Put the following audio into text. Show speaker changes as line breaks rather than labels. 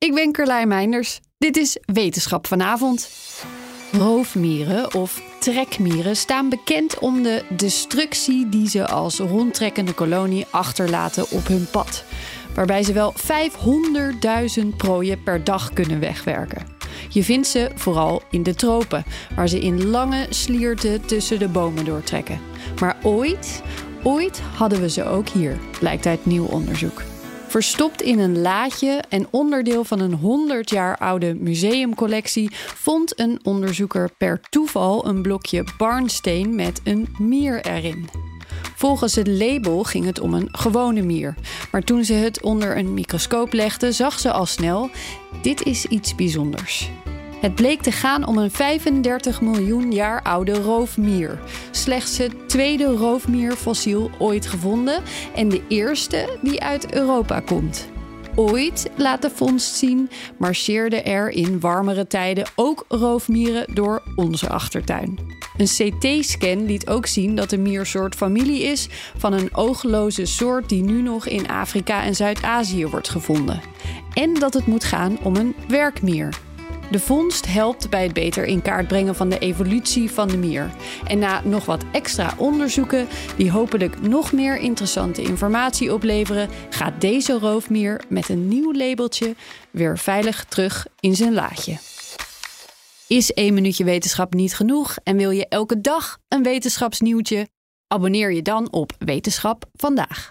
Ik ben Carlijn Meinders. Dit is Wetenschap vanavond. Roofmieren of trekmieren staan bekend om de destructie die ze als rondtrekkende kolonie achterlaten op hun pad. Waarbij ze wel 500.000 prooien per dag kunnen wegwerken. Je vindt ze vooral in de tropen, waar ze in lange slierten tussen de bomen doortrekken. Maar ooit, ooit hadden we ze ook hier, blijkt uit nieuw onderzoek. Verstopt in een laadje en onderdeel van een 100 jaar oude museumcollectie vond een onderzoeker per toeval een blokje barnsteen met een mier erin. Volgens het label ging het om een gewone mier. Maar toen ze het onder een microscoop legde, zag ze al snel: dit is iets bijzonders. Het bleek te gaan om een 35 miljoen jaar oude roofmier. Slechts het tweede roofmierfossiel ooit gevonden en de eerste die uit Europa komt. Ooit, laat de vondst zien, marcheerden er in warmere tijden ook roofmieren door onze achtertuin. Een CT-scan liet ook zien dat de miersoort familie is van een oogloze soort die nu nog in Afrika en Zuid-Azië wordt gevonden. En dat het moet gaan om een werkmier. De vondst helpt bij het beter in kaart brengen van de evolutie van de mier. En na nog wat extra onderzoeken, die hopelijk nog meer interessante informatie opleveren, gaat deze roofmier met een nieuw labeltje weer veilig terug in zijn laadje. Is één minuutje wetenschap niet genoeg en wil je elke dag een wetenschapsnieuwtje? Abonneer je dan op Wetenschap vandaag.